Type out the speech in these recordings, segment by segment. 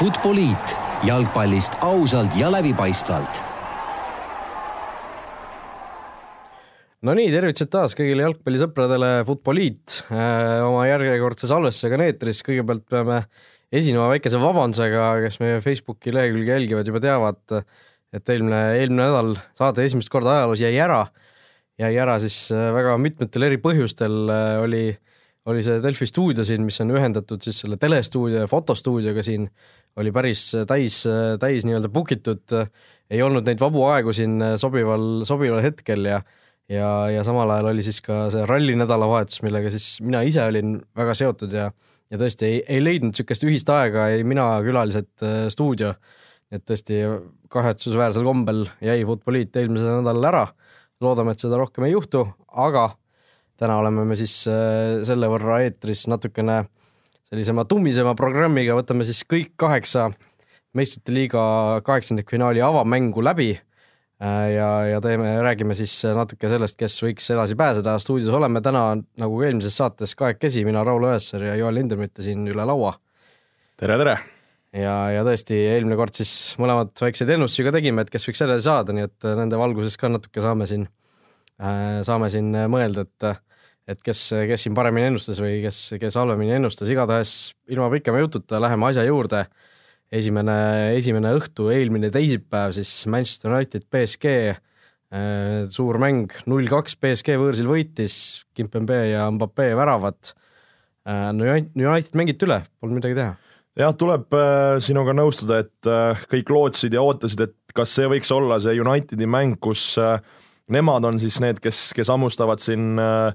Futboliit. Jalgpallist ausalt ja läbipaistvalt. no nii, tervitused taas kõigile jalgpallisõpradele, Futboliit äh, oma järjekordse salvestusega on eetris, kõigepealt peame esinema väikese vabandusega, kes meie Facebooki lehekülge jälgivad, juba teavad, et eelmine, eelmine nädal saade esimest korda ajaloos jäi ära, jäi ära siis äh, väga mitmetel eri põhjustel äh, oli, see Delfi stuudio siin, mis on ühendatud siis selle telestuudio ja fotostuudioga siin oli päris täis, täis nii-öelda book itud, ei olnud neid vabu aegu siin sobival, sobival hetkel ja ja, ja samal ajal oli siis ka see ralli nädalavahetus, millega siis mina ise olin väga seotud ja ja tõesti ei, ei leidnud niisugust ühist aega ei mina, külalised, äh, stuudio. et tõesti kahetsusväärsel kombel jäi Futboliit eelmisel nädalal ära. loodame, et seda rohkem ei juhtu, aga täna oleme me siis äh, selle võrra eetris natukene äh, sellisema tummisema programmiga võtame siis kõik kaheksa meistrite liiga kaheksandikfinaali avamängu läbi äh, ja, ja teeme, räägime siis natuke sellest, kes võiks edasi pääseda. stuudios oleme täna nagu eelmises saates kahekesi, mina, Raul Õessar ja Joel Lindermitte siin üle laua. tere, tere! ja, ja tõesti, eelmine kord siis mõlemad väikseid ennustusi ka tegime, et kes võiks edasi saada, nii et nende valguses ka natuke saame siin, äh, saame siin mõelda, et et kes, kes siin paremini ennustas või kes, kes halvemini ennustas, igatahes ilma pikema jututa läheme asja juurde. esimene, esimene õhtu, eelmine teisipäev siis Manchester United BSG, äh, suur mäng, null kaks BSG võõrsil võitis, Kimpembe ja Mbappe väravad. Äh, no United mängiti üle, polnud midagi teha jah, tuleb äh, sinuga nõustuda, et kõik lootsid ja ootasid, et kas see võiks olla see Unitedi mäng, kus nemad on siis need, kes, kes hammustavad siin äh,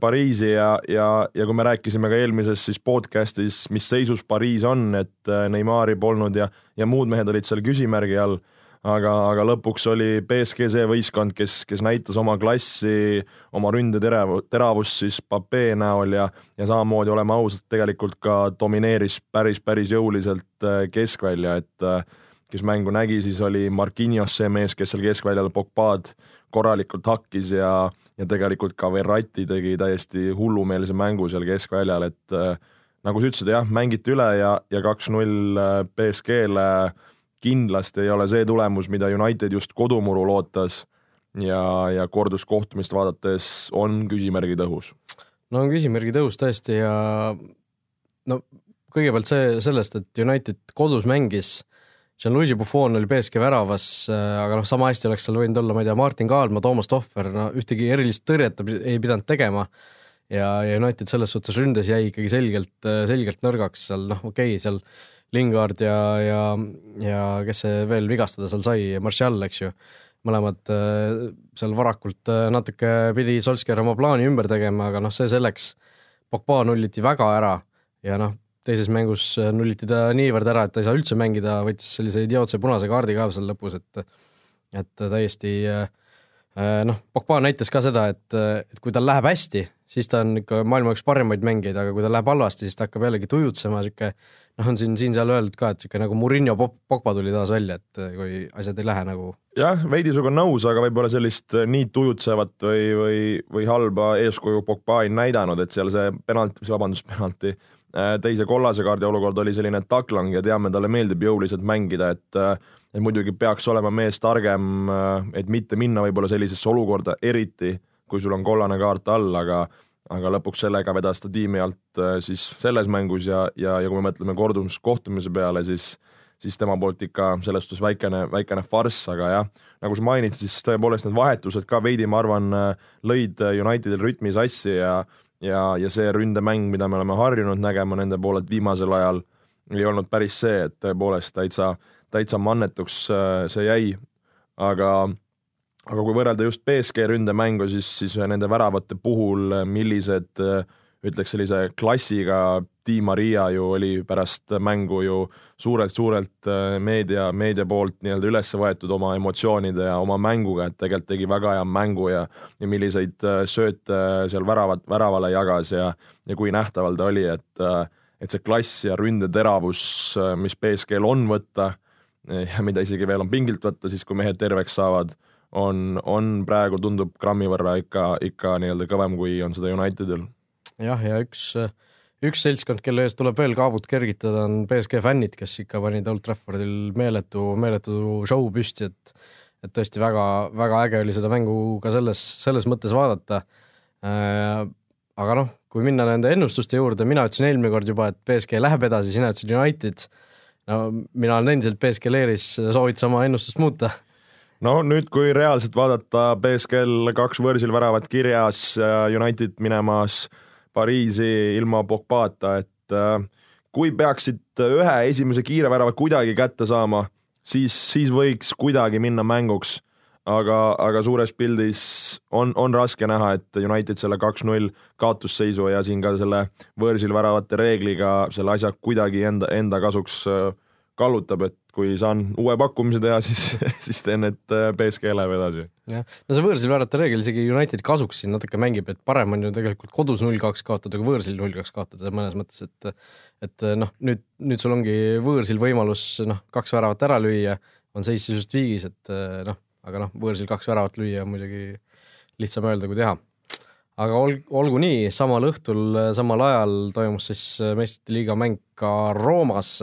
Pariisi ja, ja, ja kui me rääkisime ka eelmises siis podcast'is, mis seisus Pariis on, et äh, Neimari polnud ja, ja muud mehed olid seal küsimärgi all, aga, aga lõpuks oli BSG see võistkond, kes, kes näitas oma klassi, oma ründe terav, teravust siis Papee näol ja, ja samamoodi, oleme ausad, tegelikult ka domineeris päris, päris jõuliselt äh, keskvälja, et äh, kes mängu nägi, siis oli Marquinhos see mees, kes seal keskväljal Pogbad korralikult hakkis ja ja tegelikult ka Verratti tegi täiesti hullumeelse mängu seal keskväljal, et äh, nagu sa ütlesid, jah, mängiti üle ja, ja kaks-null äh, BSG-le kindlasti ei ole see tulemus, mida United just kodumurul ootas ja, ja korduskohtumist vaadates on küsimärgid õhus. no on küsimärgid õhus tõesti ja no kõigepealt see sellest, et United kodus mängis Gianluigi Buffon oli BSG väravas, äh, aga noh, sama hästi oleks seal võinud olla, ma ei tea, Martin Kaalma, Toomas Tohver, no ühtegi erilist tõrjet ta ei pidanud tegema. ja, ja United selles suhtes ründes jäi ikkagi selgelt, äh, selgelt nõrgaks seal, noh, okei okay,, seal Lingard ja, ja, ja kes see veel vigastada seal sai, Martial, eks ju, mõlemad äh, seal varakult natuke pidi Solskjaer oma plaani ümber tegema, aga noh, see selleks, Pogba nulliti väga ära ja noh, teises mängus äh, nulliti ta niivõrd ära, et ta ei saa üldse mängida, võttis sellise idiootse punase kaardi ka seal lõpus, et et täiesti äh, äh, noh, Pogba näitas ka seda, et, et kui tal läheb hästi, siis ta on ikka maailma üks parimaid mängijaid, aga kui tal läheb halvasti, siis ta hakkab jällegi tujutsema, noh, on siin, siin-seal öeldud ka, et sihuke nagu Murillo Pogba tuli taas välja, et kui asjad ei lähe nagu. jah, veidi sinuga nõus, aga võib-olla sellist nii tujutsevat või, või, või halba eeskuju Pogba ei näidanud, et seal see penalti, vabandust, penalti Äh, teise kollase kaardi olukord oli selline taklang ja teame, talle meeldib jõuliselt mängida, et et muidugi peaks olema mees targem, et mitte minna võib-olla sellisesse olukorda, eriti kui sul on kollane kaart all, aga aga lõpuks sellega vedas ta tiimi alt siis selles mängus ja, ja, ja kui me mõtleme kordumiskohtumise peale, siis siis tema poolt ikka selles suhtes väikene, väikene farss, aga jah, nagu sa mainid, siis tõepoolest need vahetused ka veidi, ma arvan, lõid Unitedil rütmi sassi ja ja, ja see ründemäng, mida me oleme harjunud nägema nende poolelt viimasel ajal, ei olnud päris see, et tõepoolest täitsa, täitsa mannetuks äh, see jäi, aga aga kui võrrelda just BSG ründemängu, siis, siis nende väravate puhul, millised äh, ütleks sellise klassiga Di Maria ju oli pärast mängu ju suurelt-suurelt äh, meedia, meedia poolt nii-öelda üles võetud oma emotsioonide ja oma mänguga, et tegelikult tegi väga hea mängu ja ja milliseid äh, sööte seal väravat, väravale jagas ja ja kui nähtaval ta oli, et äh, et see klass ja ründeteravus, mis BSG-l on võtta ja mida isegi veel on pingilt võtta, siis kui mehed terveks saavad, on, on praegu tundub grammi võrra ikka, ikka nii-öelda kõvem, kui on seda Unitedil jah, ja üks, üks seltskond, kelle eest tuleb veel kaabut kergitada, on BSG fännid, kes ikka panid Old Traffordil meeletu, meeletu show püsti, et et tõesti väga, väga äge oli seda mängu ka selles, selles mõttes vaadata äh,. aga noh, kui minna nende ennustuste juurde, mina ütlesin eelmine kord juba, et BSG läheb edasi, sina ütlesid United. no mina olen endiselt BSG leeris, soovid sa oma ennustust muuta? No nüüd, kui reaalselt vaadata BSG-l kaks võõrsil väravat kirjas, United minemas Pariisi ilma Pogbata, et äh, kui peaksid ühe esimese kiire värava kuidagi kätte saama siis, siis võiks kuidagi minna mänguks, aga, aga suures pildis on, on raske näha, et United selle kaks-null kaotusseisu ja siin ka selle võõrsil väravate reegliga selle asja kuidagi enda, enda kasuks äh, kallutab, et kui saan uue pakkumise teha, siis, siis teen, äh, BSG läheb edasi. jah, no see võõrsil väärata reegel isegi Unitedi kasuks siin natuke mängib, et parem on ju tegelikult kodus null-kaks kaotada kui võõrsil null-kaks kaotada mõnes mõttes, et et noh, nüüd, nüüd sul ongi võõrsil võimalus noh, kaks väravat ära lüüa, on seis sisust viigis, et noh, aga noh, võõrsil kaks väravat lüüa on muidugi lihtsam öelda kui teha. aga ol-, olgu nii, samal õhtul, samal ajal toimus siis meistrite liiga mäng ka Roomas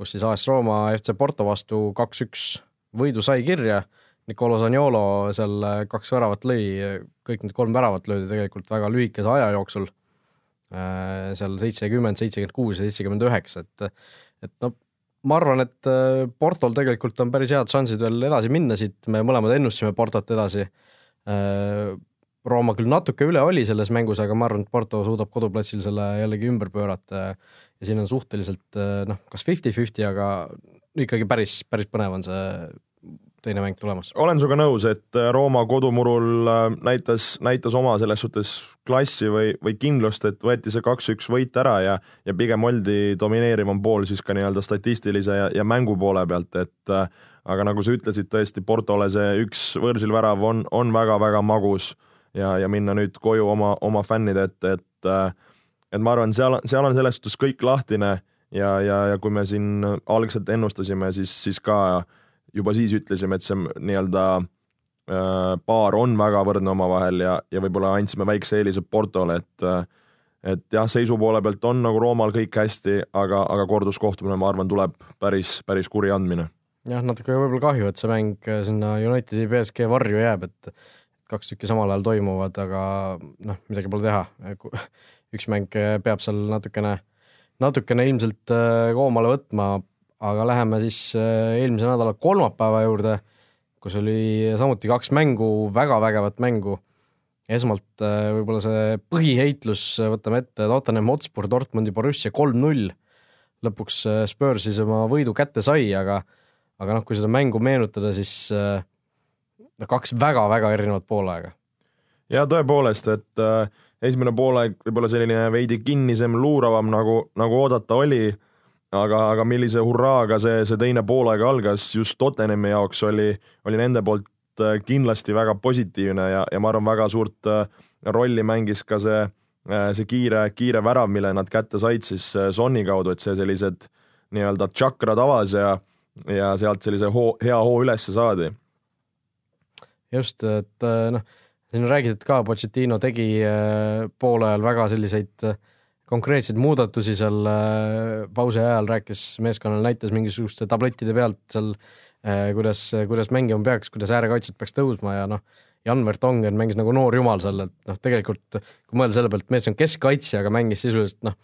kus siis AS Rooma FC Porto vastu kaks-üks võidu sai kirja. Nicolo Zaniolo seal kaks väravat lõi, kõik need kolm väravat löödi tegelikult väga lühikese aja jooksul. Äh, seal seitsekümmend, seitsekümmend kuus ja seitsekümmend üheksa, et, et noh, ma arvan, et äh, Portol tegelikult on päris head šansid veel edasi minna siit, me mõlemad ennustasime Portot edasi. Äh, Rooma küll natuke üle oli selles mängus, aga ma arvan, et Porto suudab koduplatsil selle jällegi ümber pöörata ja siin on suhteliselt eh, noh, kas fifty-fifty, aga ikkagi päris, päris põnev on see teine mäng tulemas. olen sinuga nõus, et eh, Rooma kodumurul eh, näitas, näitas oma selles suhtes klassi või, või kindlust, et võeti see kaks-üks võit ära ja, ja pigem oldi domineerivam pool siis ka nii-öelda statistilise ja, ja mängu poole pealt, et aga nagu sa ütlesid, tõesti Portole see üks võõrsil värav on, on väga-väga magus ja, ja minna nüüd koju oma, oma fännide ette, et, et et ma arvan, seal, seal on selles suhtes kõik lahtine ja, ja, ja kui me siin algselt ennustasime, siis, siis ka juba siis ütlesime, et see nii-öelda äh, paar on väga võrdne omavahel ja, ja võib-olla andsime väikse eelise Portole, et äh, et jah, seisu poole pealt on nagu Roomal kõik hästi, aga, aga korduskohtumine, ma arvan, tuleb päris, päris kuri andmine. jah, natuke võib-olla kahju, et see mäng sinna Unitedi BSG varju jääb, et kaks tükki samal ajal toimuvad, aga noh, midagi pole teha üks mäng äh, peab seal natukene, natukene ilmselt äh, koomale võtma, aga läheme siis äh, eelmise nädala kolmapäeva juurde, kus oli samuti kaks mängu, väga vägevat mängu. esmalt võib-olla see põhiheitlus, võtame ette Tottenham Hotspur, Dortmundi Borussia kolm-null. lõpuks Spurs siis oma võidu kätte sai, aga, aga noh, kui seda mängu meenutada, siis noh, kaks väga-väga erinevat poolaega. ja tõepoolest, et äh, esimene poolaeg võib-olla selline veidi kinnisem, luuravam, nagu, nagu oodata oli, aga, aga millise hurraaga see, see teine poolaeg algas just Tottenhami jaoks oli, oli nende poolt äh, kindlasti väga positiivne ja, ja ma arvan, väga suurt äh, rolli mängis ka see, äh, see kiire, kiire värav, mille nad kätte said siis Sonni kaudu, et see sellised nii-öelda tšakrad avas ja, ja sealt sellise hoo, hea hoo ülesse saadi. just, et noh siin on räägitud ka, Pochettino tegi äh, poole ajal väga selliseid äh, konkreetseid muudatusi seal äh, pausi ajal, rääkis meeskonnale, näitas mingisuguste tablettide pealt seal, kuidas, kuidas mängima peaks, kuidas äärekaitset peaks tõusma ja noh, Jan Vertonghen mängis nagu noor jumal seal, et noh, tegelikult kui mõelda selle pealt, mees on keskkaitsja, aga mängis sisuliselt noh,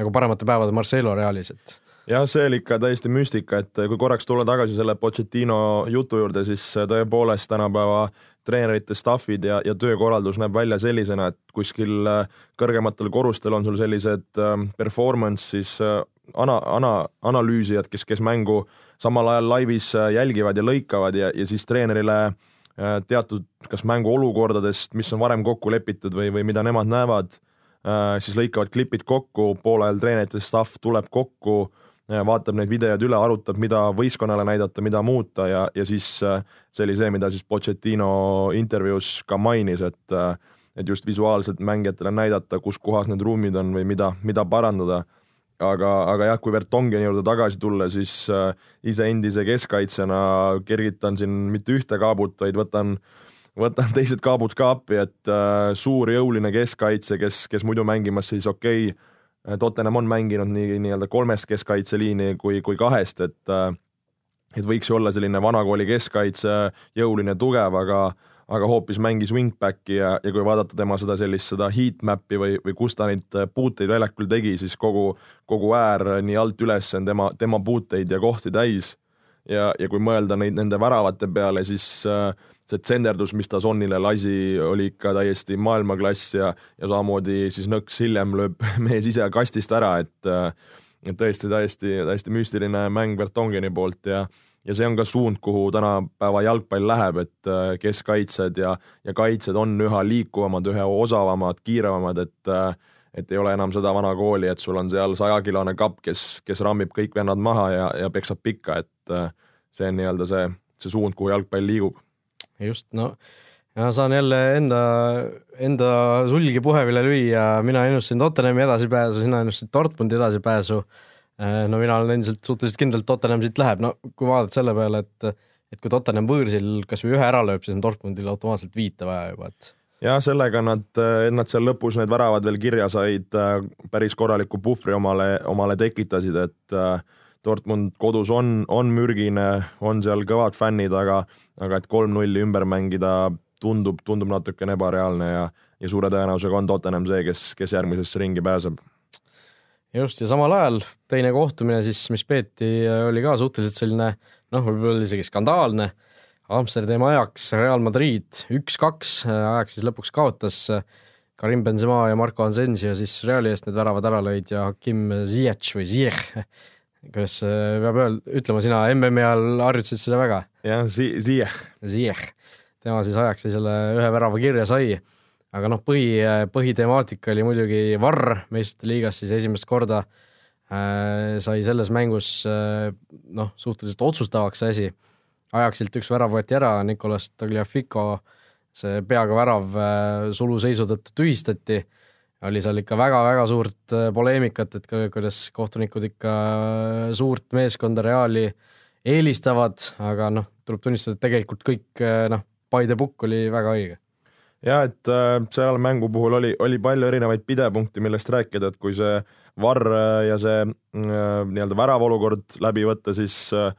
nagu paremate päevade Marcelo Realis, et jah, see oli ikka täiesti müstika, et kui korraks tulla tagasi selle Pochettino jutu juurde, siis tõepoolest tänapäeva treenerite staff'id ja, ja töökorraldus näeb välja sellisena, et kuskil äh, kõrgematel korrustel on sul sellised ähm, performance siis äh, ana-, ana-, analüüsijad, kes, kes mängu samal ajal laivis äh, jälgivad ja lõikavad ja, ja siis treenerile teatud kas mänguolukordadest, mis on varem kokku lepitud või, või mida nemad näevad, siis lõikavad klipid kokku, pool ajal treenerite staff tuleb kokku vaatab neid videod üle, arutab, mida võistkonnale näidata, mida muuta ja, ja siis äh, see oli see, mida siis Pochettino intervjuus ka mainis, et äh, et just visuaalselt mängijatele näidata, kus kohas need ruumid on või mida, mida parandada. aga, aga jah, kui Vertongeni juurde tagasi tulla, siis äh, ise endise keskkaitsjana kergitan siin mitte ühte kaabut, vaid võtan võtan teised kaabud ka appi, et äh, suur jõuline keskkaitse, kes, kes muidu mängimas siis okei okay,, Tottenham on mänginud nii nii-öelda kolmest keskkaitseliini kui, kui kahest, et et võiks ju olla selline vanakooli keskkaitse, jõuline, tugev, aga aga hoopis mängis wingbacki ja, ja kui vaadata tema seda sellist, seda heatmap'i või, või kus ta neid puuteid väljakul tegi, siis kogu, kogu äär nii alt üles on tema, tema puuteid ja kohti täis. ja, ja kui mõelda neid, nende väravate peale, siis äh, see tsenderdus, mis ta Sonnile lasi, oli ikka täiesti maailmaklass ja, ja samamoodi siis nõks hiljem lööb mees ise kastist ära, et et tõesti täiesti, täiesti müstiline mäng Vertongeni poolt ja ja see on ka suund, kuhu tänapäeva jalgpall läheb, et keskkaitsjad ja, ja kaitsjad on üha liikuvamad, üha osavamad, kiiremad, et et ei ole enam seda vana kooli, et sul on seal sajakilone kapp, kes, kes rammib kõik vennad maha ja, ja peksab pikka, et see on nii-öelda see, see suund, kuhu jalgpall liigub. Just, no. Ja saan jälle enda, enda sulgi puhevile lüüa, mina ennustasin Tottenhami edasipääsu, sina ennustasid Dortmundi edasipääsu. Äh, no mina olen endiselt suhteliselt kindel, et Tottenham siit läheb, no kui vaadata selle peale, et et kui Tottenham võõrsil kasvõi ühe ära lööb, siis on Dortmundil automaatselt viite vaja juba, et jah, sellega nad, et nad seal lõpus need väravad veel kirja said, äh, päris korraliku puhvri omale, omale tekitasid, et äh, Dortmund kodus on, on mürgine, on seal kõvad fännid, aga, aga et kolm-nulli ümber mängida tundub, tundub natukene ebareaalne ja, ja suure tõenäosusega on Tottenham see, kes, kes järgmisesse ringi pääseb just, ja samal ajal teine kohtumine siis, mis peeti, oli ka suhteliselt selline noh, võib-olla isegi skandaalne. Amsterdami ajaks Real Madrid üks-kaks, ajaks siis lõpuks kaotas Karim Benzema ja Marko Ansensio siis Reali eest need väravad ära lõid ja Hakim Ziyech või Ziyech, kuidas peab öel-, ütlema, sina MM-i ajal harjutasid seda väga? jah, Ziyech. Ziyech, tema siis ajaks selle ühe värava kirja sai aga noh, põhi, põhitemaatika oli muidugi Varr meistrite liigas siis esimest korda äh, sai selles mängus äh, noh, suhteliselt otsustavaks see asi. ajaksilt üks värav võeti ära, Nicolas Tagliafico see peaga värav äh, suluseisu tõttu tühistati, oli seal ikka väga-väga suurt äh, poleemikat, et kuidas kohtunikud ikka äh, suurt meeskonda Reali eelistavad, aga noh, tuleb tunnistada, et tegelikult kõik äh, noh, by the book oli väga õige. Ja et äh, seal mängu puhul oli, oli palju erinevaid pidepunkti, millest rääkida, et kui see varr ja see äh, nii-öelda väravaolukord läbi võtta, siis äh,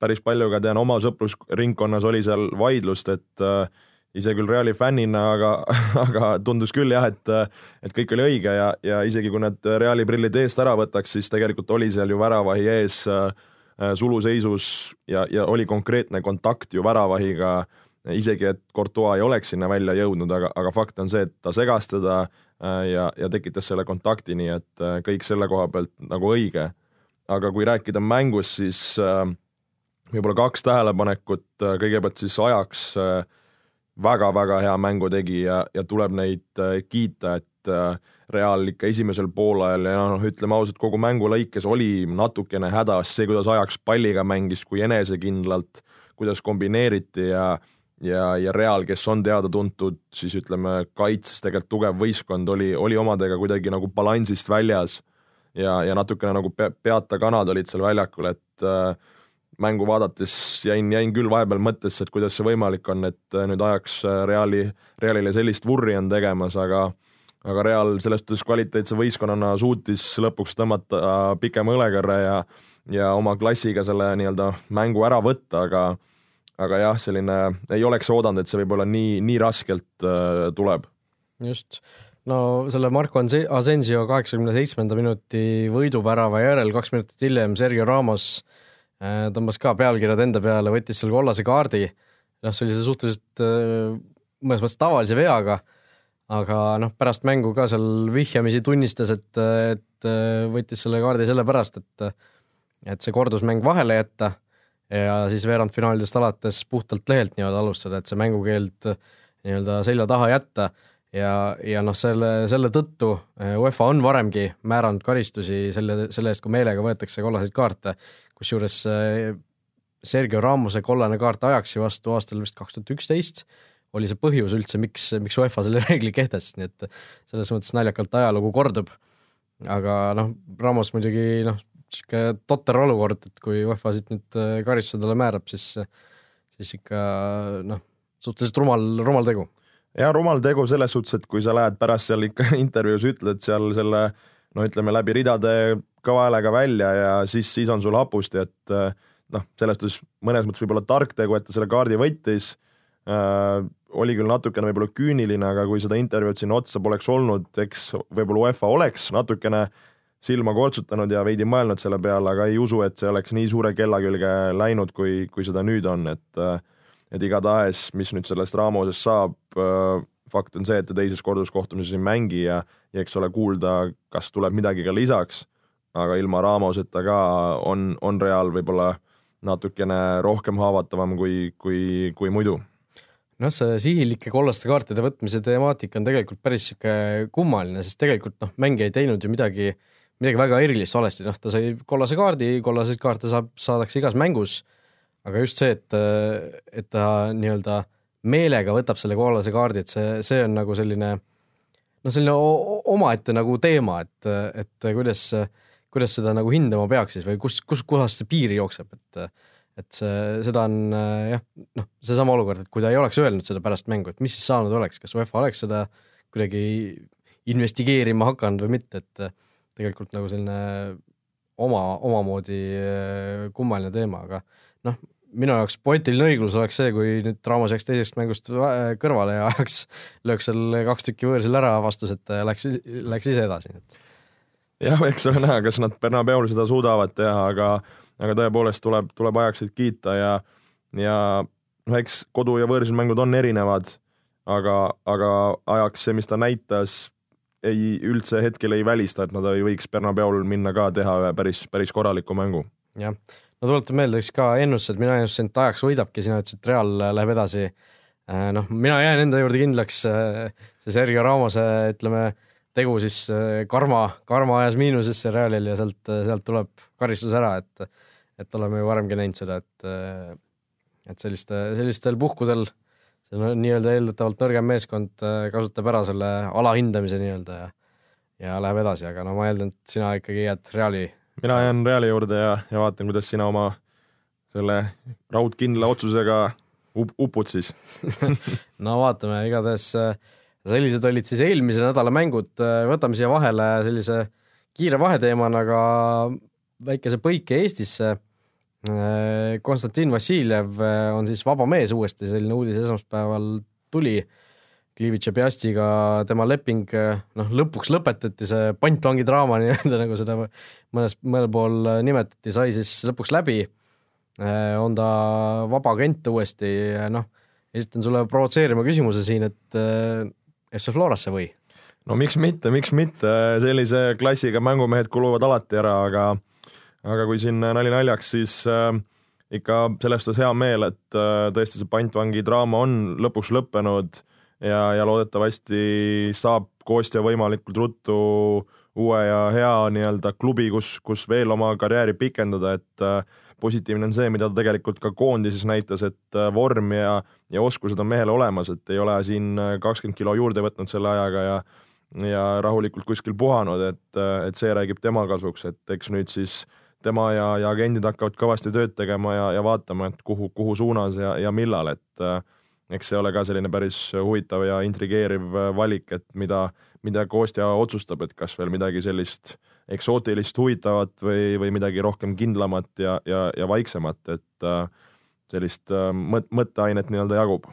päris palju ka tean oma sõprusringkonnas oli seal vaidlust, et äh, ise küll Reali fännina, aga, aga tundus küll jah, et, et kõik oli õige ja, ja isegi kui need Reali prillid eest ära võtaks, siis tegelikult oli seal ju väravahi ees äh, suluseisus ja, ja oli konkreetne kontakt ju väravahiga äh, isegi et Courtois ei oleks sinna välja jõudnud, aga, aga fakt on see, et ta segas teda äh, ja, ja tekitas selle kontakti, nii et äh, kõik selle koha pealt nagu õige. aga kui rääkida mängust, siis äh, võib-olla kaks tähelepanekut, kõigepealt siis ajaks väga-väga hea mängu tegi ja, ja tuleb neid kiita, et Real ikka esimesel poolajal ja noh, ütleme ausalt, kogu mängu lõikes oli natukene hädas see, kuidas ajaks palliga mängis, kui enesekindlalt, kuidas kombineeriti ja ja, ja Real, kes on teada-tuntud siis ütleme, kaitses tegelikult tugev võistkond, oli, oli omadega kuidagi nagu balansist väljas ja, ja natukene nagu pe peata kanad olid seal väljakul, et äh, mängu vaadates jäin, jäin küll vahepeal mõttesse, et kuidas see võimalik on, et äh, nüüd ajaks äh, Reali, Realile sellist vurri on tegemas, aga aga Real selles suhtes kvaliteetse võistkonnana suutis lõpuks tõmmata pikema õlekõrre ja ja oma klassiga selle nii-öelda mängu ära võtta, aga aga jah, selline, ei oleks oodanud, et see võib-olla nii, nii raskelt äh, tuleb. just, no selle Marko Asensio kaheksakümne seitsmenda minuti võiduvärava järel, kaks minutit hiljem Sergio Ramos äh, tõmbas ka pealkirjad enda peale, võttis selle kollase kaardi, noh, see oli see suhteliselt äh, mõnes mõttes tavalise veaga, aga noh, pärast mängu ka seal vihjamisi tunnistas, et, et äh, võttis selle kaardi sellepärast, et et see kordusmäng vahele jätta ja siis veerandfinaalidest alates puhtalt lehelt nii-öelda alustada, et see mängukeeld nii-öelda selja taha jätta. Ja, ja noh, selle, selle tõttu UEFA on varemgi määranud karistusi selle, selle eest, kui meelega võetakse kollaseid kaarte, kusjuures eh, Sergio Ramose kollane kaart Ajaxi vastu aastal vist kaks tuhat üksteist oli see põhjus üldse, miks, miks UEFA selle reegli kehtestas, nii et selles mõttes naljakalt ajalugu kordub. aga noh, Ramos muidugi noh, sihuke totter olukord, et kui UEFA siit nüüd äh, karistuse talle määrab, siis, siis ikka noh, suhteliselt rumal, rumal tegu. ja rumal tegu selles suhtes, et kui sa lähed pärast seal ikka intervjuus ütled seal selle no ütleme läbi ridade kõva häälega välja ja siis, siis on sul hapusti, et äh, noh, selles suhtes mõnes mõttes võib-olla tark tegu, et ta selle kaardi võttis äh,. oli küll natukene võib-olla küüniline, aga kui seda intervjuud sinna otsa poleks olnud, eks võib-olla UEFA oleks natukene silma kortsutanud ja veidi mõelnud selle peale, aga ei usu, et see oleks nii suure kella külge läinud, kui, kui seda nüüd on, et et igatahes, mis nüüd sellest Ramosest saab, äh, fakt on see, et ta teises korduskohtumises ei mängi ja, ja eks ole kuulda, kas tuleb midagi ka lisaks, aga ilma Ramoseta ka on, on Real võib-olla natukene rohkem haavatavam kui, kui, kui muidu. Noh, see sihilike kollaste kaartide võtmise temaatika on tegelikult päris sihuke kummaline, sest tegelikult noh, mängija ei teinud ju midagi, midagi väga erilist valesti, noh, ta sai kollase kaardi, kollaseid kaarte saab, saadakse igas mängus, aga just see, et, et ta nii-öelda meelega võtab selle kollase kaardi, et see, see on nagu selline noh, selline omaette nagu teema, et, et kuidas äh, kuidas seda nagu hindama peaks siis või kus, kus kohas see piir jookseb, et et see, seda on jah, noh, seesama olukord, et kui ta ei oleks öelnud seda pärast mängu, et mis siis saanud oleks, kas UEFA oleks seda kuidagi investigeerima hakanud või mitte, et tegelikult nagu selline oma, omamoodi äh, kummaline teema, aga noh, minu jaoks poetiline õiglus oleks see, kui nüüd Ramos jääks teisest mängust kõrvale ja ajaks, lööks seal kaks tükki võõrsil ära vastuseta ja läks, läks ise edasi, et jah, eks ole näha, kas nad Bernabeul seda suudavad teha, aga, aga tõepoolest tuleb, tuleb ajaksid kiita ja, ja noh, eks kodu- ja võõrsilmängud on erinevad, aga, aga ajaks see, mis ta näitas, ei, üldse hetkel ei välista, et nad ei võiks Bernabeul minna ka teha ühe päris, päris korraliku mängu. jah, no tuletan meelde siis ka ennustused, mina ennustasin, et ajaks võidabki, sina ütlesid, et Real läheb edasi. Äh, noh, mina jään enda juurde kindlaks, äh, see Sergio Ramose, ütleme tegu siis äh, karma, karma ajas miinusesse Realil ja sealt, äh, sealt tuleb karistus ära, et et oleme ju varemgi näinud seda, et äh, et selliste, sellistel puhkudel see no, nii-öelda eeldatavalt nõrgem meeskond kasutab ära selle alahindamise nii-öelda ja ja läheb edasi, aga no ma eeldan, et sina ikkagi jääd Reali. mina jään Reali juurde ja, ja vaatan, kuidas sina oma selle raudkindla otsusega up upud siis no vaatame, igatahes äh, sellised olid siis eelmise nädala mängud, võtame siia vahele sellise kiire vaheteemana ka väikese põike Eestisse. Konstantin Vassiljev on siis vaba mees uuesti, selline uudis esmaspäeval tuli. Klivitš ja Piastiga tema leping, noh, lõpuks lõpetati see pantvangi draama nii-öelda, nagu seda mõnes, mõnel pool nimetati, sai siis lõpuks läbi. on ta vaba agent uuesti, noh, esitan sulle provotseerima küsimuse siin, et FC Florasse või? no miks mitte, miks mitte, sellise klassiga mängumehed kuluvad alati ära, aga aga kui siin nali naljaks, siis äh, ikka sellest on hea meel, et äh, tõesti see pantvangi draama on lõpuks lõppenud ja, ja loodetavasti saab Kostja võimalikult ruttu uue ja hea nii-öelda klubi, kus, kus veel oma karjääri pikendada, et äh, positiivne on see, mida ta tegelikult ka koondises näitas, et äh, vorm ja, ja oskused on mehel olemas, et ei ole siin äh, kakskümmend kilo juurde võtnud selle ajaga ja ja rahulikult kuskil puhanud, et, äh, et see räägib tema kasuks, et eks nüüd siis tema ja, ja agendid hakkavad kõvasti tööd tegema ja, ja vaatama, et kuhu, kuhu suunas ja, ja millal, et äh, eks see ole ka selline päris huvitav ja intrigeeriv valik, et mida, mida Kostja otsustab, et kas veel midagi sellist äh, eksootilist, huvitavat või, või midagi rohkem kindlamat ja, ja, ja vaiksemat, et äh, sellist äh, mõt-, mõtteainet nii-öelda jagub.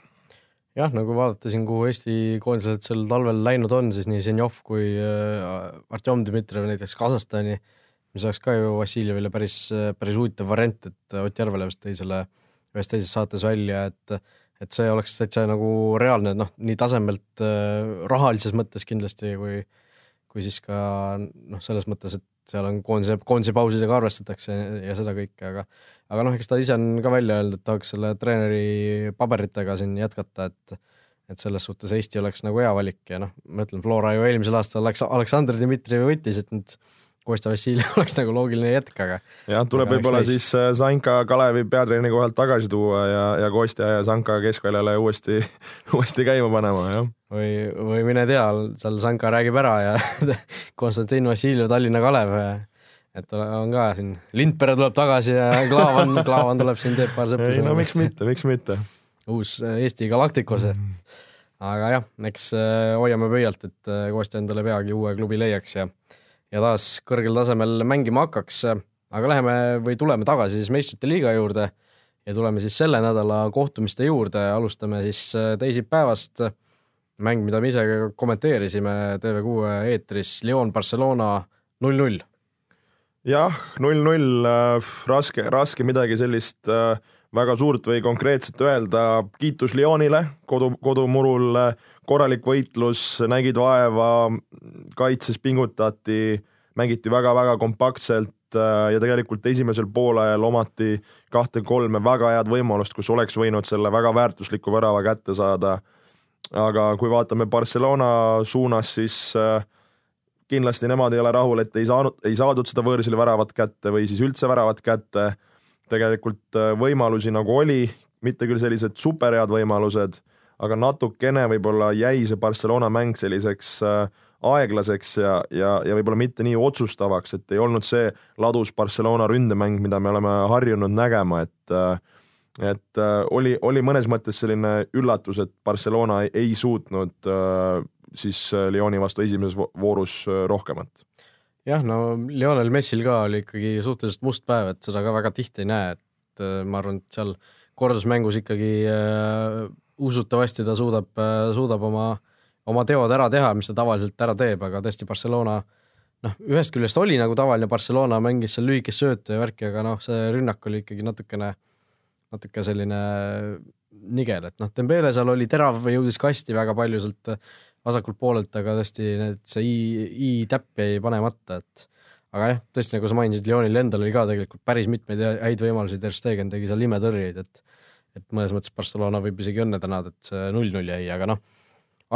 jah, nagu vaadata siin, kuhu Eesti koondised sel talvel läinud on, siis nii Zenjov kui äh, Artjom Dmitrijev näiteks Kasahstani, mis oleks ka ju Vassiljevile päris, päris huvitav variant, et Ott Järvele vist tõi selle ühes teises saates välja, et et see oleks täitsa nagu reaalne, noh, nii tasemelt rahalises mõttes kindlasti kui äh, kui siis ka noh, selles mõttes, et seal on koondise, koondise pausidega arvestatakse ja seda kõike, aga aga noh, eks ta ise on ka välja öelnud, et tahaks selle treeneri paberitega siin jätkata, et et selles suhtes Eesti oleks nagu hea valik ja noh, ma ütlen, Flora ju eelmisel aastal Aleks-, Aleksandr Dmitrijevi võttis, et nüüd Kostja Vassiljev oleks nagu loogiline jätk, aga jah, tuleb võib-olla siis äh, Zanka Kalevi peatreeneri kohalt tagasi tuua ja, ja Kostja ja Zanka keskväljale uuesti, uuesti käima panema, jah. või, või mine tea, seal Zanka räägib ära ja Konstantin Vassiljev, Tallinna Kalev, et on ka siin, Lindpere tuleb tagasi ja Klaavan Klaavan tuleb siin, teeb paar sõpra. ei no miks mitte, miks mitte. uus äh, Eesti Galacticos mm. aga jah, eks äh, hoiame pöialt, et Kostja endale peagi uue klubi leiaks ja ja taas kõrgel tasemel mängima hakkaks. aga läheme või tuleme tagasi siis meistrite liiga juurde ja tuleme siis selle nädala kohtumiste juurde, alustame siis teisipäevast mäng, mida me ise kommenteerisime TV6 eetris, Lyon Barcelona null-null. jah, null-null, raske, raske midagi sellist äh, väga suurt või konkreetset öelda, kiitus Lyonile, kodu, kodumurul. Korralik võitlus, nägid vaeva, kaitses pingutati, mängiti väga-väga kompaktselt äh, ja tegelikult esimesel poolajal omati kahte-kolme väga head võimalust, kus oleks võinud selle väga väärtusliku värava kätte saada. aga kui vaatame Barcelona suunas, siis äh, kindlasti nemad ei ole rahul, et ei saanud, ei saadud seda võõrsil väravat kätte või siis üldse väravat kätte tegelikult äh, võimalusi nagu oli, mitte küll sellised superhead võimalused, aga natukene võib-olla jäi see Barcelona mäng selliseks äh, aeglaseks ja, ja, ja võib-olla mitte nii otsustavaks, et ei olnud see ladus Barcelona ründemäng, mida me oleme harjunud nägema, et äh, et oli, oli mõnes mõttes selline üllatus, et Barcelona ei, ei suutnud siis Lyoni vastu esimeses voorus rohkemat jah, no Lionel Messil ka oli ikkagi suhteliselt must päev, et seda ka väga tihti ei näe, et äh, ma arvan, et seal kordusmängus ikkagi äh, usutavasti ta suudab äh,, suudab oma, oma teod ära teha, mis ta tavaliselt ära teeb, aga tõesti Barcelona noh, ühest küljest oli nagu tavaline Barcelona, mängis seal lühikest söötu ja värki, aga noh, see rünnak oli ikkagi natukene, natuke selline nigel, et noh, Dembele seal oli terav jõudis kasti väga palju sealt vasakult poolelt, aga tõesti need, see i, i-täpp jäi panemata, et aga jah, tõesti, nagu sa mainisid, Lyonil endal oli ka tegelikult päris mitmeid häid võimalusi, Ter Stegen tegi seal imetõrjeid, et et mõnes mõttes Barcelona võib isegi õnne tänada, et see null-null jäi, aga noh,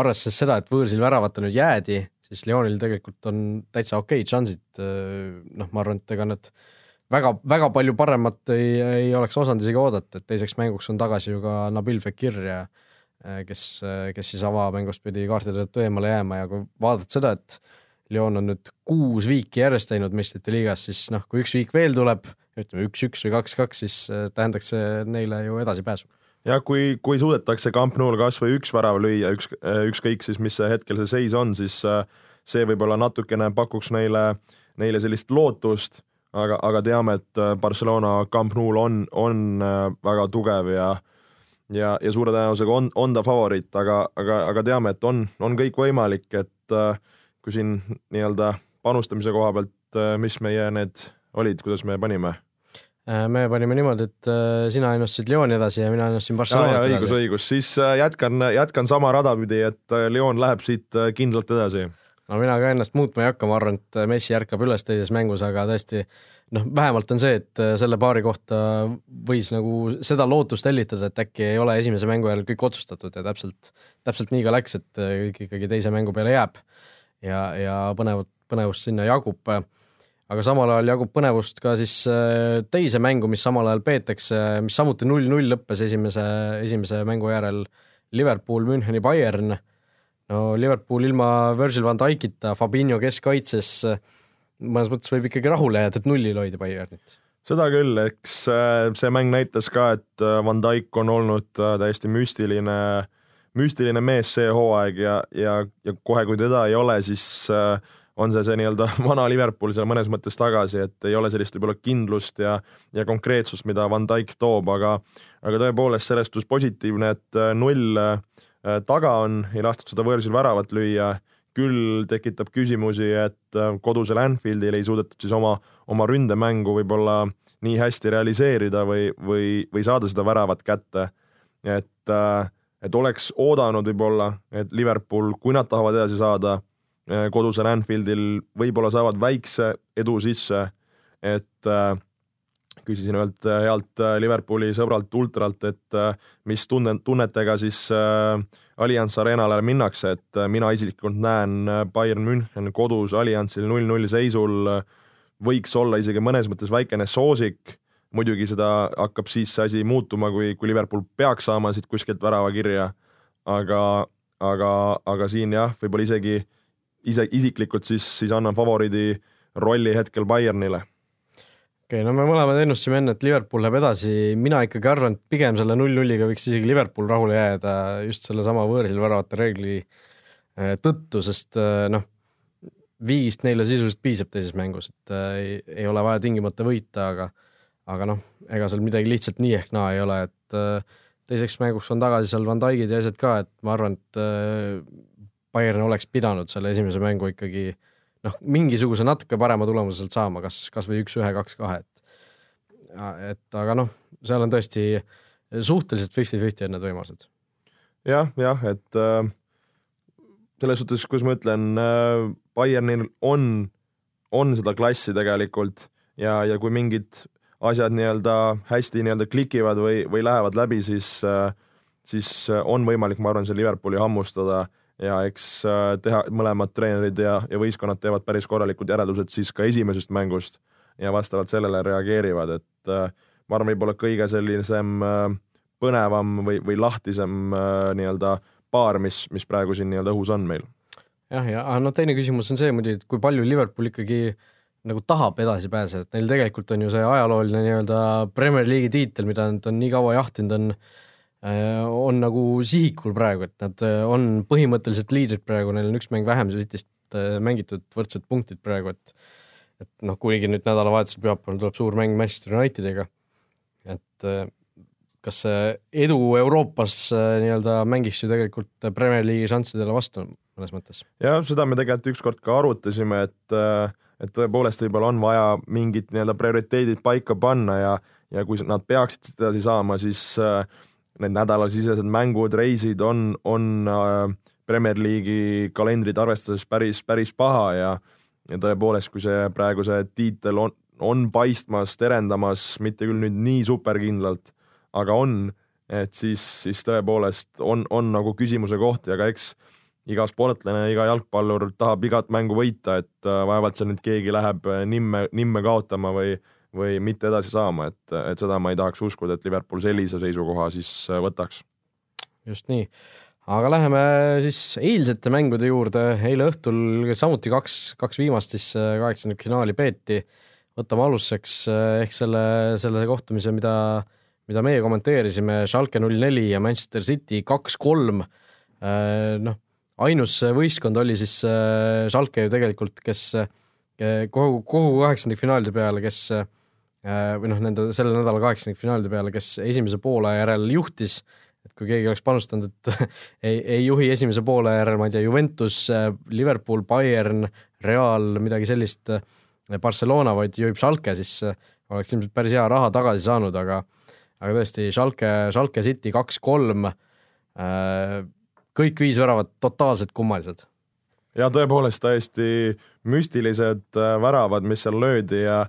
arvestades seda, et võõrsil väravata nüüd jäädi, siis Lyonil tegelikult on täitsa okeid šansid, noh, ma arvan, et ega nad väga, väga palju paremat ei, ei oleks osanud isegi oodata, et teiseks mänguks on tagasi ju ka Nabil Fekir ja Äh, kes, äh, kes siis avamängust pidi kaartide tõttu eemale jääma ja kui vaadata seda, et Lyon on nüüd kuus viiki järjest teinud meistrite liigas, siis noh, kui üks viik veel tuleb, ütleme üks-üks või kaks-kaks, siis äh, tähendaks see neile ju edasipääsu. ja kui, kui suudetakse Camp Nou'l kas või üks värav lüüa, üks, ükskõik siis, mis see hetkel see seis on, siis see võib-olla natukene pakuks neile, neile sellist lootust, aga, aga teame, et Barcelona Camp Nou'l on, on väga tugev ja äh, ja, ja suure tõenäosusega on, on ta favoriit, aga, aga, aga teame, et on, on kõik võimalik, et äh, kui siin nii-öelda panustamise koha pealt, äh, mis meie need olid, kuidas me panime? Äh, me panime niimoodi, et sina ennustasid Lyoni edasi ja mina ennustasin Barcelonat edasi. õigus, õigus, siis jätkan, jätkan sama rada pidi, et Lyon läheb siit kindlalt edasi. no mina ka ennast muutma ei hakka, ma arvan, et Messi ärkab üles teises mängus, aga tõesti noh, vähemalt on see, et äh, selle paari kohta võis nagu seda lootust hellitada, et äkki ei ole esimese mängu järel kõik otsustatud ja täpselt, täpselt nii ka läks, et äh, kõik ikkagi teise mängu peale jääb. ja, ja põnevat, põnevust sinna jagub. aga samal ajal jagub põnevust ka siis äh, teise mängu, mis samal ajal peetakse, mis samuti null-null lõppes esimese, esimese mängu järel Liverpool, Müncheni, Bayern. no Liverpool ilma Virgil van Dijkita, Fabinho keskkaitses mõnes mõttes võib ikkagi rahule jääda, et nullil hoida Bayernit. seda küll, eks äh, see mäng näitas ka, et äh, Van Dijk on olnud äh, täiesti müstiline, müstiline mees see hooaeg ja, ja, ja kohe, kui teda ei ole, siis on see see nii-öelda vana Liverpool seal mõnes mõttes tagasi, et ei ole sellist võib-olla kindlust ja, ja konkreetsust, mida Van Dijk toob, aga, aga tõepoolest selles suhtes positiivne, et null taga on, ei lastud seda võõrsil väravat lüüa küll tekitab küsimusi, et äh, kodusel Anfieldil ei suudetud siis oma, oma ründemängu võib-olla nii hästi realiseerida või, või, või saada seda väravat kätte. et, äh, et oleks oodanud võib-olla, et Liverpool, kui nad tahavad edasi saada, äh, kodusel Anfieldil võib-olla saavad väikse edu sisse, et küsisin ühelt healt Liverpooli sõbralt ultralt, et mis tunne, tunnetega siis äh, Allianz Arenale minnakse, et äh, mina isiklikult näen äh, Bayern München kodus Allianzil null-null seisul äh, võiks olla isegi mõnes mõttes väikene soosik, muidugi seda hakkab siis see asi muutuma, kui, kui Liverpool peaks saama siit kuskilt värava kirja, aga, aga, aga siin jah, võib-olla isegi ise isiklikult siis, siis annan favoriidi rolli hetkel Bayernile okei okay,, no me mõlemad ennustasime enne, et Liverpool läheb edasi, mina ikkagi arvan, et pigem selle null-nulliga võiks isegi Liverpool rahule jääda just sellesama võõrsil väravate reegli äh, tõttu, sest äh, noh, viigist neile sisuliselt piisab teises mängus, et äh, ei, ei ole vaja tingimata võita, aga aga noh, ega seal midagi lihtsalt nii ehk naa ei ole, et äh, teiseks mänguks on tagasi seal Van Dijkid ja asjad ka, et ma arvan, et äh, Bayern oleks pidanud selle esimese mängu ikkagi noh, mingisuguse natuke parema tulemuse sealt saama, kas, kas või üks-ühe, kaks-kahe, et et aga noh, seal on tõesti suhteliselt fifty-fifty on need võimalused. Jah, jah, et äh, selles suhtes, kuidas ma ütlen äh,, Bayernil on, on seda klassi tegelikult ja, ja kui mingid asjad nii-öelda hästi nii-öelda klikivad või, või lähevad läbi, siis äh,, siis on võimalik, ma arvan, see Liverpooli hammustada ja eks äh, teha, mõlemad treenerid ja, ja võistkonnad teevad päris korralikud järeldused siis ka esimesest mängust ja vastavalt sellele reageerivad, et äh, ma arvan, võib-olla kõige sellisem äh, põnevam või, või lahtisem äh, nii-öelda paar, mis, mis praegu siin nii-öelda õhus on meil. jah, ja no teine küsimus on see muidugi, et kui palju Liverpool ikkagi nagu tahab edasi pääseda, et neil tegelikult on ju see ajalooline nii-öelda Premier League'i tiitel, mida nad on nii kaua jahtinud, on on nagu sihikul praegu, et nad äh, on põhimõtteliselt liidrid praegu, neil on üks mäng vähem Cityst mängitud võrdsed punktid praegu, et et noh, kuigi nüüd nädalavahetusel pühapäeval tuleb suur mäng Manchester Unitediga, et kas see edu Euroopas äh, nii-öelda mängiks ju tegelikult Premier League'i šanssidele vastu mõnes mõttes? jah, seda me tegelikult ükskord ka arutasime, et äh, et tõepoolest võib-olla on vaja mingid nii-öelda prioriteedid paika panna ja ja kui nad peaksid sedasi saama, siis äh, need nädalasisesed mängud, reisid on, on Premier League'i kalendrit arvestades päris, päris paha ja ja tõepoolest, kui see praegu see tiitel on, on paistmas, terendamas, mitte küll nüüd nii superkindlalt aga on, et siis, siis tõepoolest on, on nagu küsimuse koht ja ka eks iga sportlane, iga jalgpallur tahab igat mängu võita, et äh, vaevalt seal nüüd keegi läheb äh, nimme, nimme kaotama või, või mitte edasi saama, et, et seda ma ei tahaks uskuda, et Liverpool sellise seisukoha siis äh, võtaks. just nii, aga läheme siis eilsete mängude juurde, eile õhtul samuti kaks, kaks viimast siis kaheksandikfinaali peeti. võtame alustuseks ehk selle, selle kohtumise, mida mida meie kommenteerisime, Schalke null neli ja Manchester City kaks-kolm, äh, noh, ainus võistkond oli siis äh, Schalke ju tegelikult, kes äh, kogu, kogu kaheksandikfinaalide peale, kes või noh, nende selle nädala kaheksandikfinaalide peale, kes esimese poole järel juhtis, et kui keegi oleks panustanud, et ei, ei juhi esimese poole järel, ma ei tea, Juventus, Liverpool, Bayern, Real, midagi sellist, Barcelona, vaid juhib Schalke, siis oleks ilmselt päris hea raha tagasi saanud, aga aga tõesti, Schalke, Schalke City kaks-kolm, äh, kõik viis väravat totaalselt kummalised. ja tõepoolest täiesti müstilised äh, väravad, mis seal löödi ja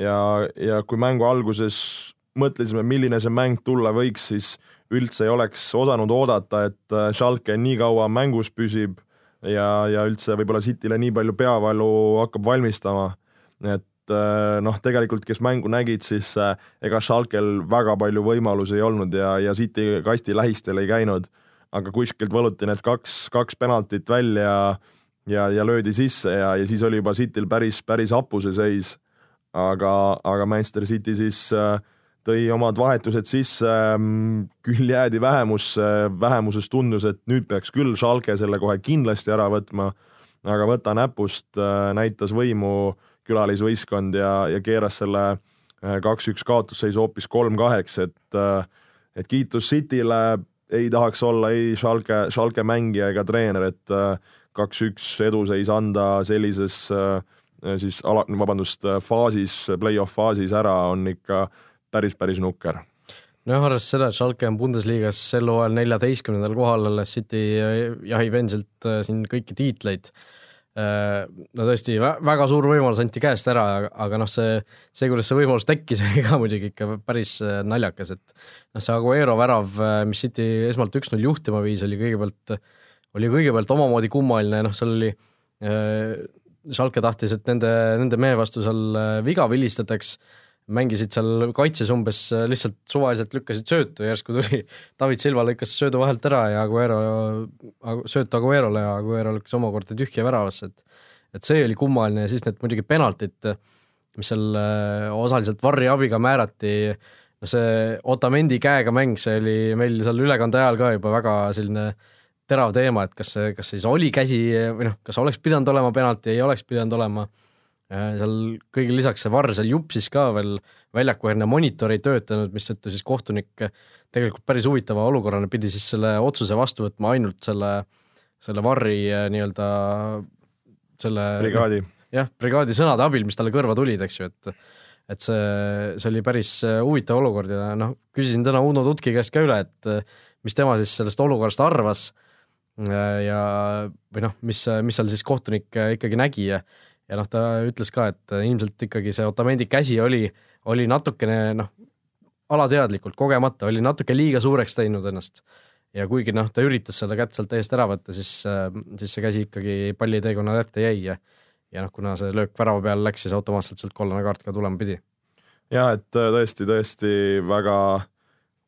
ja, ja kui mängu alguses mõtlesime, milline see mäng tulla võiks, siis üldse ei oleks osanud oodata, et äh, Schalke nii kaua mängus püsib ja, ja üldse võib-olla Cityle nii palju peavalu hakkab valmistama. et Äh, noh, tegelikult kes mängu nägid, siis äh, ega Schalkel väga palju võimalusi ei olnud ja, ja City kasti lähistel ei käinud, aga kuskilt võluti need kaks, kaks penaltit välja ja, ja löödi sisse ja, ja siis oli juba Cityl päris, päris hapu see seis. Aga, aga Manchester City siis äh, tõi omad vahetused sisse, mm, küll jäädi vähemusse, vähemuses tundus, et nüüd peaks küll Schalke selle kohe kindlasti ära võtma, aga võta näpust näitas võimu külalisvõistkond ja, ja keeras selle äh, kaks-üks kaotusseisu hoopis kolm-kaheks, et äh, et kiitus Cityle, ei tahaks olla ei Schalke, Schalke mängija ega treener, et äh, kaks-üks eduseis anda sellises siis ala, vabandust, faasis, play-off faasis ära on ikka päris, päris nukker. Nojah, arvestades seda, et Schalke on Bundesliga-s sel hooajal neljateistkümnendal kohal, alles City jahib endiselt siin kõiki tiitleid. Äh, no tõesti, väga suur võimalus anti käest ära, aga noh, see, see, kuidas see võimalus tekkis, oli ka muidugi ikka päris äh, naljakas, et noh, see Aguero värav, äh, mis City esmalt üks-null juhtima viis, oli kõigepealt, oli kõigepealt omamoodi kummaline, noh, seal oli äh, Schalke tahtis, et nende, nende mehe vastu seal viga vilistataks mängisid seal kaitses umbes äh, lihtsalt suvaliselt lükkasid söötu, järsku tuli David Silva lõikas söödu vahelt ära ja Aguero, sööt Aguerole ja Aguero lükkas omakorda tühja väravasse, et et see oli kummaline ja siis need muidugi penaltid, mis seal äh, osaliselt varri abiga määrati, no see Otamendi käega mäng, see oli meil seal ülekande ajal ka juba väga selline terav teema, et kas kas siis oli käsi või noh, kas oleks pidanud olema penalti, ei oleks pidanud olema. seal kõigile lisaks see varr seal jupsis ka veel väljakuäärne monitor ei töötanud, mistõttu siis kohtunik tegelikult päris huvitava olukorrana pidi siis selle otsuse vastu võtma ainult selle, selle varri nii-öelda selle brigaadi. jah, brigaadi sõnade abil, mis talle kõrva tulid, eks ju, et et see, see oli päris huvitav olukord ja noh, küsisin täna Uno Tutki käest ka üle, et mis tema siis sellest olukorrast arvas ja või noh, mis, mis seal siis kohtunik ikkagi nägi ja ja noh, ta ütles ka, et ilmselt ikkagi see Otamendi käsi oli, oli natukene noh, alateadlikult, kogemata, oli natuke liiga suureks teinud ennast. ja kuigi noh, ta üritas selle kätt sealt eest ära võtta, siis, siis see käsi ikkagi palliteekonnale ette jäi ja ja noh, kuna see löök värava peale läks, siis automaatselt sealt kollane kaart ka tulema pidi. ja et tõesti, tõesti väga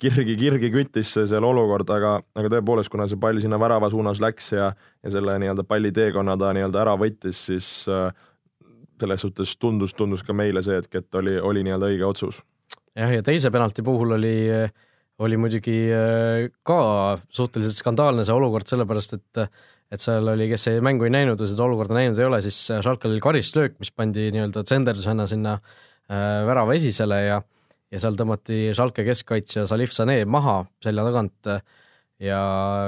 kirgi, kirgi küttis see seal olukord, aga, aga tõepoolest, kuna see pall sinna värava suunas läks ja, ja selle nii-öelda palli teekonna ta nii-öelda ära võttis, siis äh, selles suhtes tundus, tundus ka meile see hetk, et oli, oli nii-öelda õige otsus. jah, ja teise penalti puhul oli, oli muidugi äh, ka suhteliselt skandaalne see olukord, sellepärast et et seal oli, kes ei, mängu ei näinud või seda olukorda näinud ei ole, siis Schalkel oli karistlöök, mis pandi nii-öelda tsenderdusena sinna äh, värava esisele ja ja seal tõmmati Schalke keskkaitsja Salif Sanee maha selja tagant ja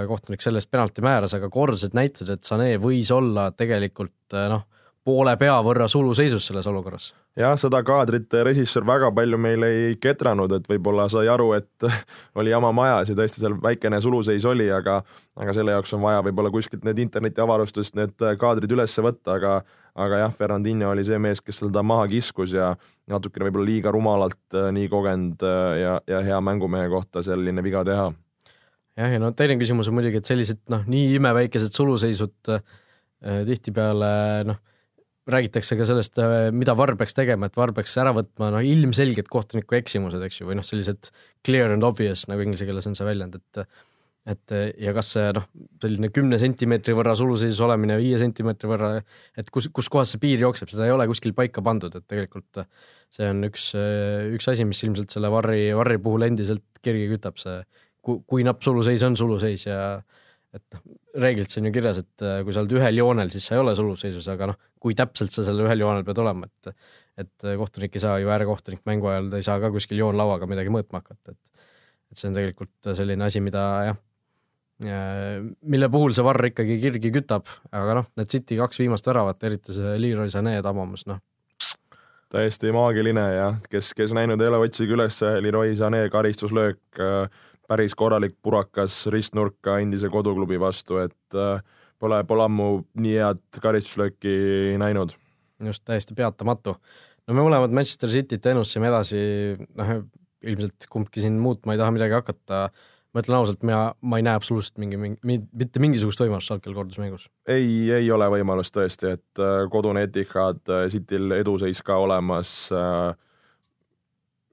kohtunik selle eest penalti määras, aga kordused näitasid, et Sanee võis olla tegelikult noh, poole pea võrra suluseisus selles olukorras. jah, seda kaadrit režissöör väga palju meil ei ketranud, et võib-olla sai aru, et oli jama majas ja tõesti seal väikene suluseis oli, aga aga selle jaoks on vaja võib-olla kuskilt need internetiavarustest need kaadrid üles võtta, aga aga jah, Fernandinho oli see mees, kes seda maha kiskus ja natukene võib-olla liiga rumalalt nii kogenud ja, ja hea mängumehe kohta selline viga teha. jah, ja no teine küsimus on muidugi, et sellised noh, nii imeväikesed suluseisud äh, tihtipeale noh räägitakse ka sellest, äh, mida VAR peaks tegema, et VAR peaks ära võtma noh, ilmselged kohtuniku eksimused, eks ju, või noh, sellised clear and obvious nagu inglise keeles on see väljend, et et ja kas see noh, selline kümne sentimeetri võrra suluseisus olemine, viie sentimeetri võrra, et kus, kus kohas see piir jookseb, seda ei ole kuskil paika pandud, et tegelikult see on üks, üks asi, mis ilmselt selle varri, varri puhul endiselt kirgi kütab, see kui, kui napp suluseis on suluseis ja et noh, reeglilt see on ju kirjas, et äh, kui sa oled ühel joonel, siis sa ei ole suluseisus, aga noh, kui täpselt sa sellel ühel joonel pead olema, et et kohtunik ei saa ju, äärekohtunik mängu ajal, ta ei saa ka kuskil joonlauaga midagi mõõtma hakata, et et see on tegelikult selline asi, mida jah, mille puhul see varr ikkagi kirgi kütab, aga noh, need City kaks viimast väravat, eriti see Leroy Sané tabamus, noh. täiesti maagiline ja kes, kes näinud ei ole, otsige üles Leroy Sané karistuslöök äh, päris korralik purakas ristnurka endise koduklubi vastu, et äh, pole, pole ammu nii head karistuslööki näinud. just, täiesti peatamatu. no me mõlemad Manchester Cityt ennustasime edasi, noh ilmselt kumbki siin muutma ei taha midagi hakata, ma ütlen ausalt, mina, ma ei näe absoluutselt mingi, mingi, mitte mingisugust võimalust Schalkel kordusmängus. ei, ei ole võimalust tõesti, et äh, kodune Etihad, äh, Cityl eduseis ka olemas äh,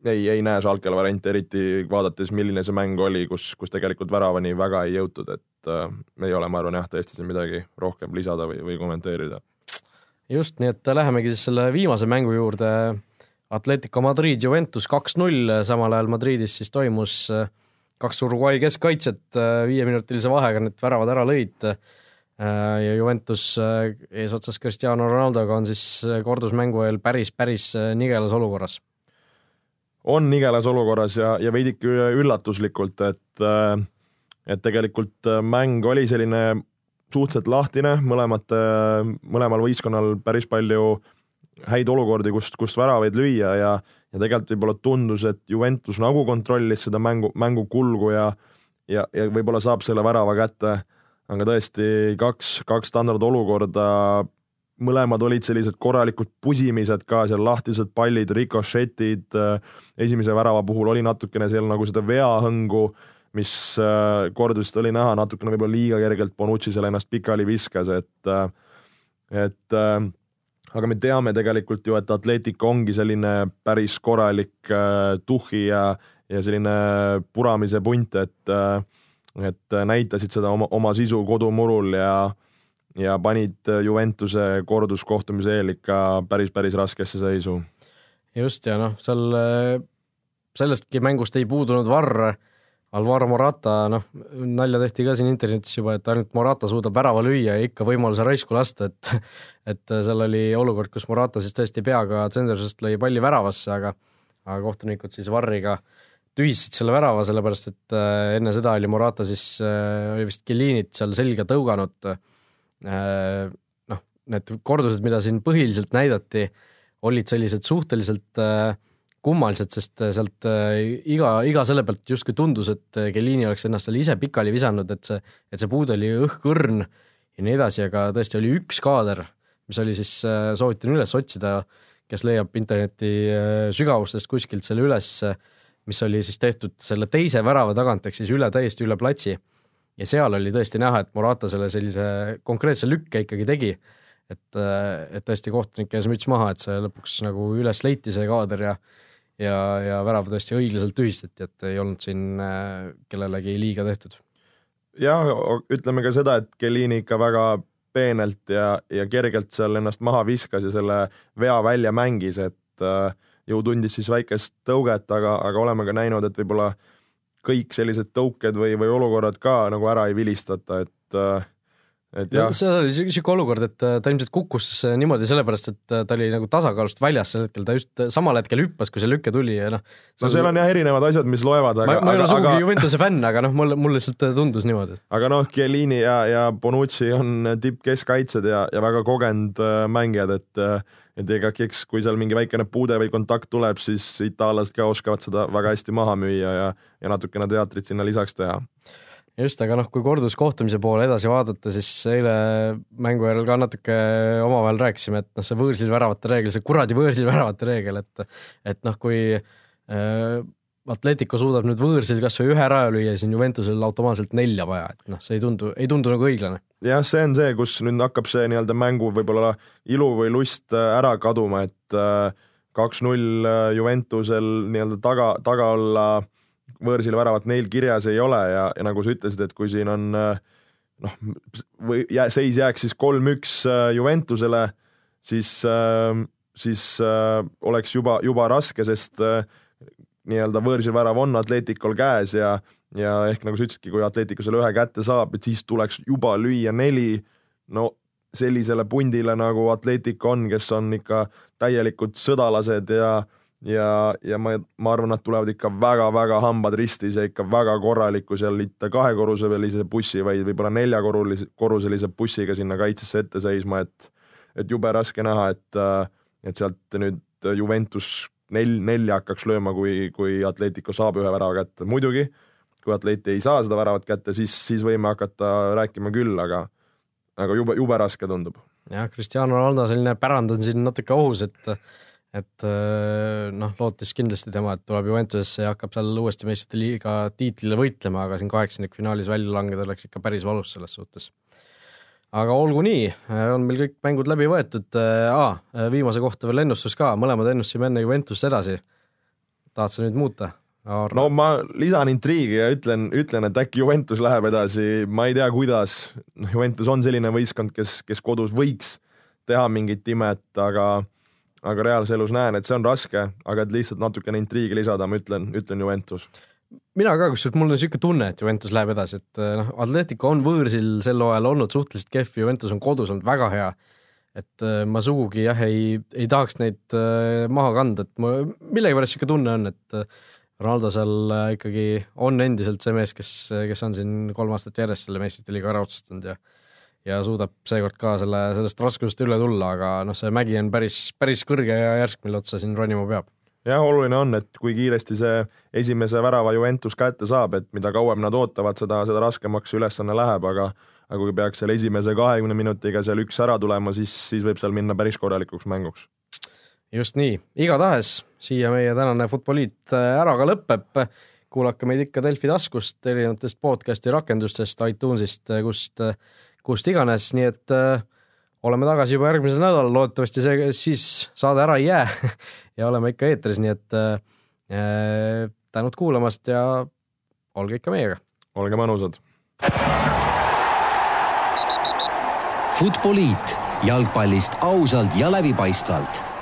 ei, ei näe Schalkel varianti, eriti vaadates, milline see mäng oli, kus, kus tegelikult väravani väga ei jõutud, et äh, ei ole, ma arvan jah, tõesti siin midagi rohkem lisada või, või kommenteerida. just, nii et lähemegi siis selle viimase mängu juurde. Atletico Madrid, Juventus kaks-null, samal ajal Madridis siis toimus äh, kaks Uruguay keskkaitset äh, viieminutilise vahega need väravad ära lõid äh, ja Juventus eesotsas Cristiano Ronaldoga on siis kordusmängu eel päris, päris nigelas olukorras. On nigelas olukorras ja, ja veidike üllatuslikult, et äh, et tegelikult äh, mäng oli selline suhteliselt lahtine, mõlemad, äh, mõlemal võistkonnal päris palju häid olukordi, kust, kust väravaid lüüa ja ja tegelikult võib-olla tundus, et Juventus nagu kontrollis seda mängu, mängu kulgu ja ja, ja võib-olla saab selle värava kätte, aga tõesti kaks, kaks standardolukorda. Mõlemad olid sellised korralikud pusimised ka seal, lahtised pallid, rikošetid, äh, esimese värava puhul oli natukene seal nagu seda veahõngu, mis äh, kord vist oli näha, natukene võib-olla liiga kergelt Bonucci seal ennast pikali viskas, et äh, et aga me teame tegelikult ju, et Atletico ongi selline päris korralik tuhhi ja, ja selline puramise punt, et et näitasid seda oma, oma sisu kodumurul ja ja panid Juventuse korduskohtumise eel ikka päris, päris raskesse seisu. just, ja noh, seal äh, sellestki mängust ei puudunud varr, Alvaro Morata, noh, nalja tehti ka siin internetis juba, et ainult Morata suudab värava lüüa ja ikka võimaluse raisku lasta, et et seal oli olukord, kus Morata siis tõesti peaga tsendersest lõi palli väravasse, aga aga kohtunikud siis Varriga tühistasid selle värava, sellepärast et äh, enne seda oli Morata siis, äh, oli vist Kellinit seal selga tõuganud. Äh, noh, need kordused, mida siin põhiliselt näidati, olid sellised suhteliselt äh, kummalised, sest äh, sealt äh, iga, iga selle pealt justkui tundus, et äh, Kellini oleks ennast seal ise pikali visanud, et see, et see puud oli õhkõrn ja nii edasi, aga tõesti oli üks kaader, mis oli siis, soovitan üles otsida, kes leiab interneti sügavustest kuskilt selle üles, mis oli siis tehtud selle teise värava tagant, ehk siis üle, täiesti üle platsi. ja seal oli tõesti näha, et Morata selle sellise konkreetse lükke ikkagi tegi, et, et tõesti kohtunike ees müts maha, et see lõpuks nagu üles leiti, see kaader ja ja, ja värav tõesti õiglaselt tühistati, et ei olnud siin äh, kellelegi liiga tehtud. jah, ütleme ka seda, et Kellini ikka väga peenelt ja, ja kergelt seal ennast maha viskas ja selle vea välja mängis, et äh, ju tundis siis väikest tõuget, aga, aga oleme ka näinud, et võib-olla kõik sellised tõuked või, või olukorrad ka nagu ära ei vilistata, et äh. See oli siuke olukord, et äh, ta ilmselt kukkus äh, niimoodi sellepärast, et äh, ta oli nagu tasakaalust väljas sel hetkel, ta just samal hetkel hüppas, kui see lüke tuli ja noh. no seal on jah erinevad asjad, mis loevad, aga. ma ei ole sugugi aga... Juventuse fänn, aga noh, mulle, mulle lihtsalt tundus niimoodi. aga noh, Chiellini ja, ja Bonucci on tippkeskkaitsjad ja, ja väga kogenud mängijad, et et ega eks, kui seal mingi väikene puude või kontakt tuleb, siis itaallased ka oskavad seda väga hästi maha müüa ja, ja natukene teatrit sinna lisaks teha just, aga noh, kui korduskohtumise poole edasi vaadata, siis eile mängu järel ka natuke omavahel rääkisime, et noh, see võõrsilväravate reegel, see kuradi võõrsilväravate reegel, et et noh, kui äh, Atletico suudab nüüd võõrsil kas või ühe raja lüüa, siis on Juventusel automaatselt nelja vaja, et noh, see ei tundu, ei tundu nagu õiglane. jah, see on see, kus nüüd hakkab see nii-öelda mängu võib-olla ilu või lust äh, ära kaduma, et äh, kaks-null äh, Juventusel nii-öelda taga, taga olla äh, võõrsil väravat neil kirjas ei ole ja, ja nagu sa ütlesid, et kui siin on äh, noh, või jää, seis jääks siis kolm-üks äh, Juventusele, siis, äh, siis oleks juba, juba raske, sest nii-öelda võõrsil värav on Atleticul käes ja, ja ehk nagu sa ütlesidki, kui Atletico selle ühe kätte saab, et siis tuleks juba lüüa neli, no sellisele pundile nagu Atletico on, kes on ikka täielikud sõdalased ja ja, ja ma, ma arvan, nad tulevad ikka väga-väga hambad ristis ja ikka väga korraliku seal mitte kahekorruselise bussi, vaid võib-olla neljakorruselise, korruselise bussiga sinna kaitsesse ette seisma, et et jube raske näha, et, et sealt nüüd Juventus nel-, nelja hakkaks lööma, kui, kui Atletico saab ühe värava kätte, muidugi kui Atleti ei saa seda väravat kätte, siis, siis võime hakata rääkima küll, aga aga jube, jube raske tundub. jah, Cristiano Ronaldo selline pärand on siin natuke ohus, et et äh, noh, lootis kindlasti tema, et tuleb Juventusesse ja hakkab seal uuesti meistrite liiga tiitlile võitlema, aga siin kaheksandikfinaalis välja langeda oleks ikka päris valus selles suhtes. aga olgu nii, on meil kõik mängud läbi võetud ah,, viimase kohta veel ennustus ka, mõlemad ennustasime enne Juventust edasi. tahad sa nüüd muuta? no ma lisan intriigi ja ütlen, ütlen, et äkki Juventus läheb edasi, ma ei tea, kuidas, noh, Juventus on selline võistkond, kes, kes kodus võiks teha mingit imet, aga aga reaalses elus näen, et see on raske, aga et lihtsalt natukene intriigi lisada, ma ütlen, ütlen Juventus. mina ka, kusjuures mul on niisugune tunne, et Juventus läheb edasi, et eh, noh, Atletico on võõrsil sel hooajal olnud suhteliselt kehv, Juventus on kodus olnud väga hea. et eh, ma sugugi jah, ei, ei tahaks neid eh, maha kanda, et ma millegipärast niisugune tunne on, et Ronaldo seal ikkagi on endiselt see mees, kes, kes on siin kolm aastat järjest selle meistrite liiga ära otsustanud ja ja suudab seekord ka selle, sellest raskusest üle tulla, aga noh, see mägi on päris, päris kõrge ja järsk, mille otsa siin ronima peab. jah, oluline on, et kui kiiresti see esimese värava Juventus kätte saab, et mida kauem nad ootavad, seda, seda raskemaks see ülesanne läheb, aga aga kui peaks seal esimese kahekümne minutiga seal üks ära tulema, siis, siis võib seal minna päris korralikuks mänguks. just nii, igatahes siia meie tänane Futboliit äh, ära ka lõpeb kuulake meid ikka Delfi taskust, erinevatest podcast'i rakendustest, iTunesist, kust kust iganes, nii et äh, oleme tagasi juba järgmisel nädalal, loodetavasti see siis saade ära ei jää ja oleme ikka eetris, nii et äh, äh, tänud kuulamast ja olge ikka meiega. olge mõnusad. Futboliit jalgpallist ausalt ja läbipaistvalt